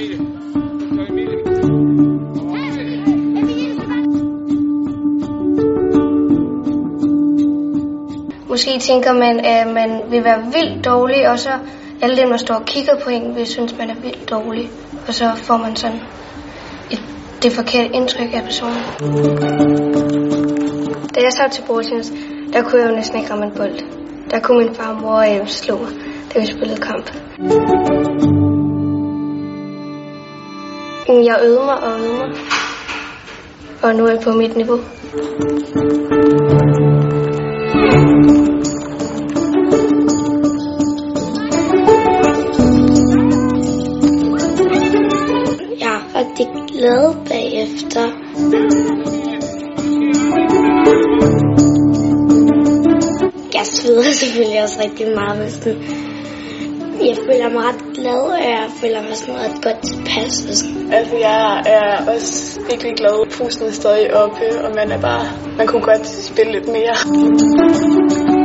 Emilie. Så Måske tænker man, at man vil være vildt dårlig, og så alle dem, der står og kigger på en, vil synes, man er vildt dårlig. Og så får man sådan et, det forkerte indtryk af personen. Da jeg sad til Bortins, der kunne jeg jo næsten ikke ramme en bold. Der kunne min far og mor øh, slå, da vi spillede kamp. Jeg øvede mig og øvede mig. Og nu er jeg på mit niveau. Jeg er rigtig glad bagefter. Jeg sveder selvfølgelig også rigtig meget, hvis sådan, jeg føler mig ret glad, og jeg føler mig sådan ret godt tilpas. og sådan. Altså, jeg er også virkelig glad. Pusten er stadig oppe, og man er bare... Man kunne godt spille lidt mere.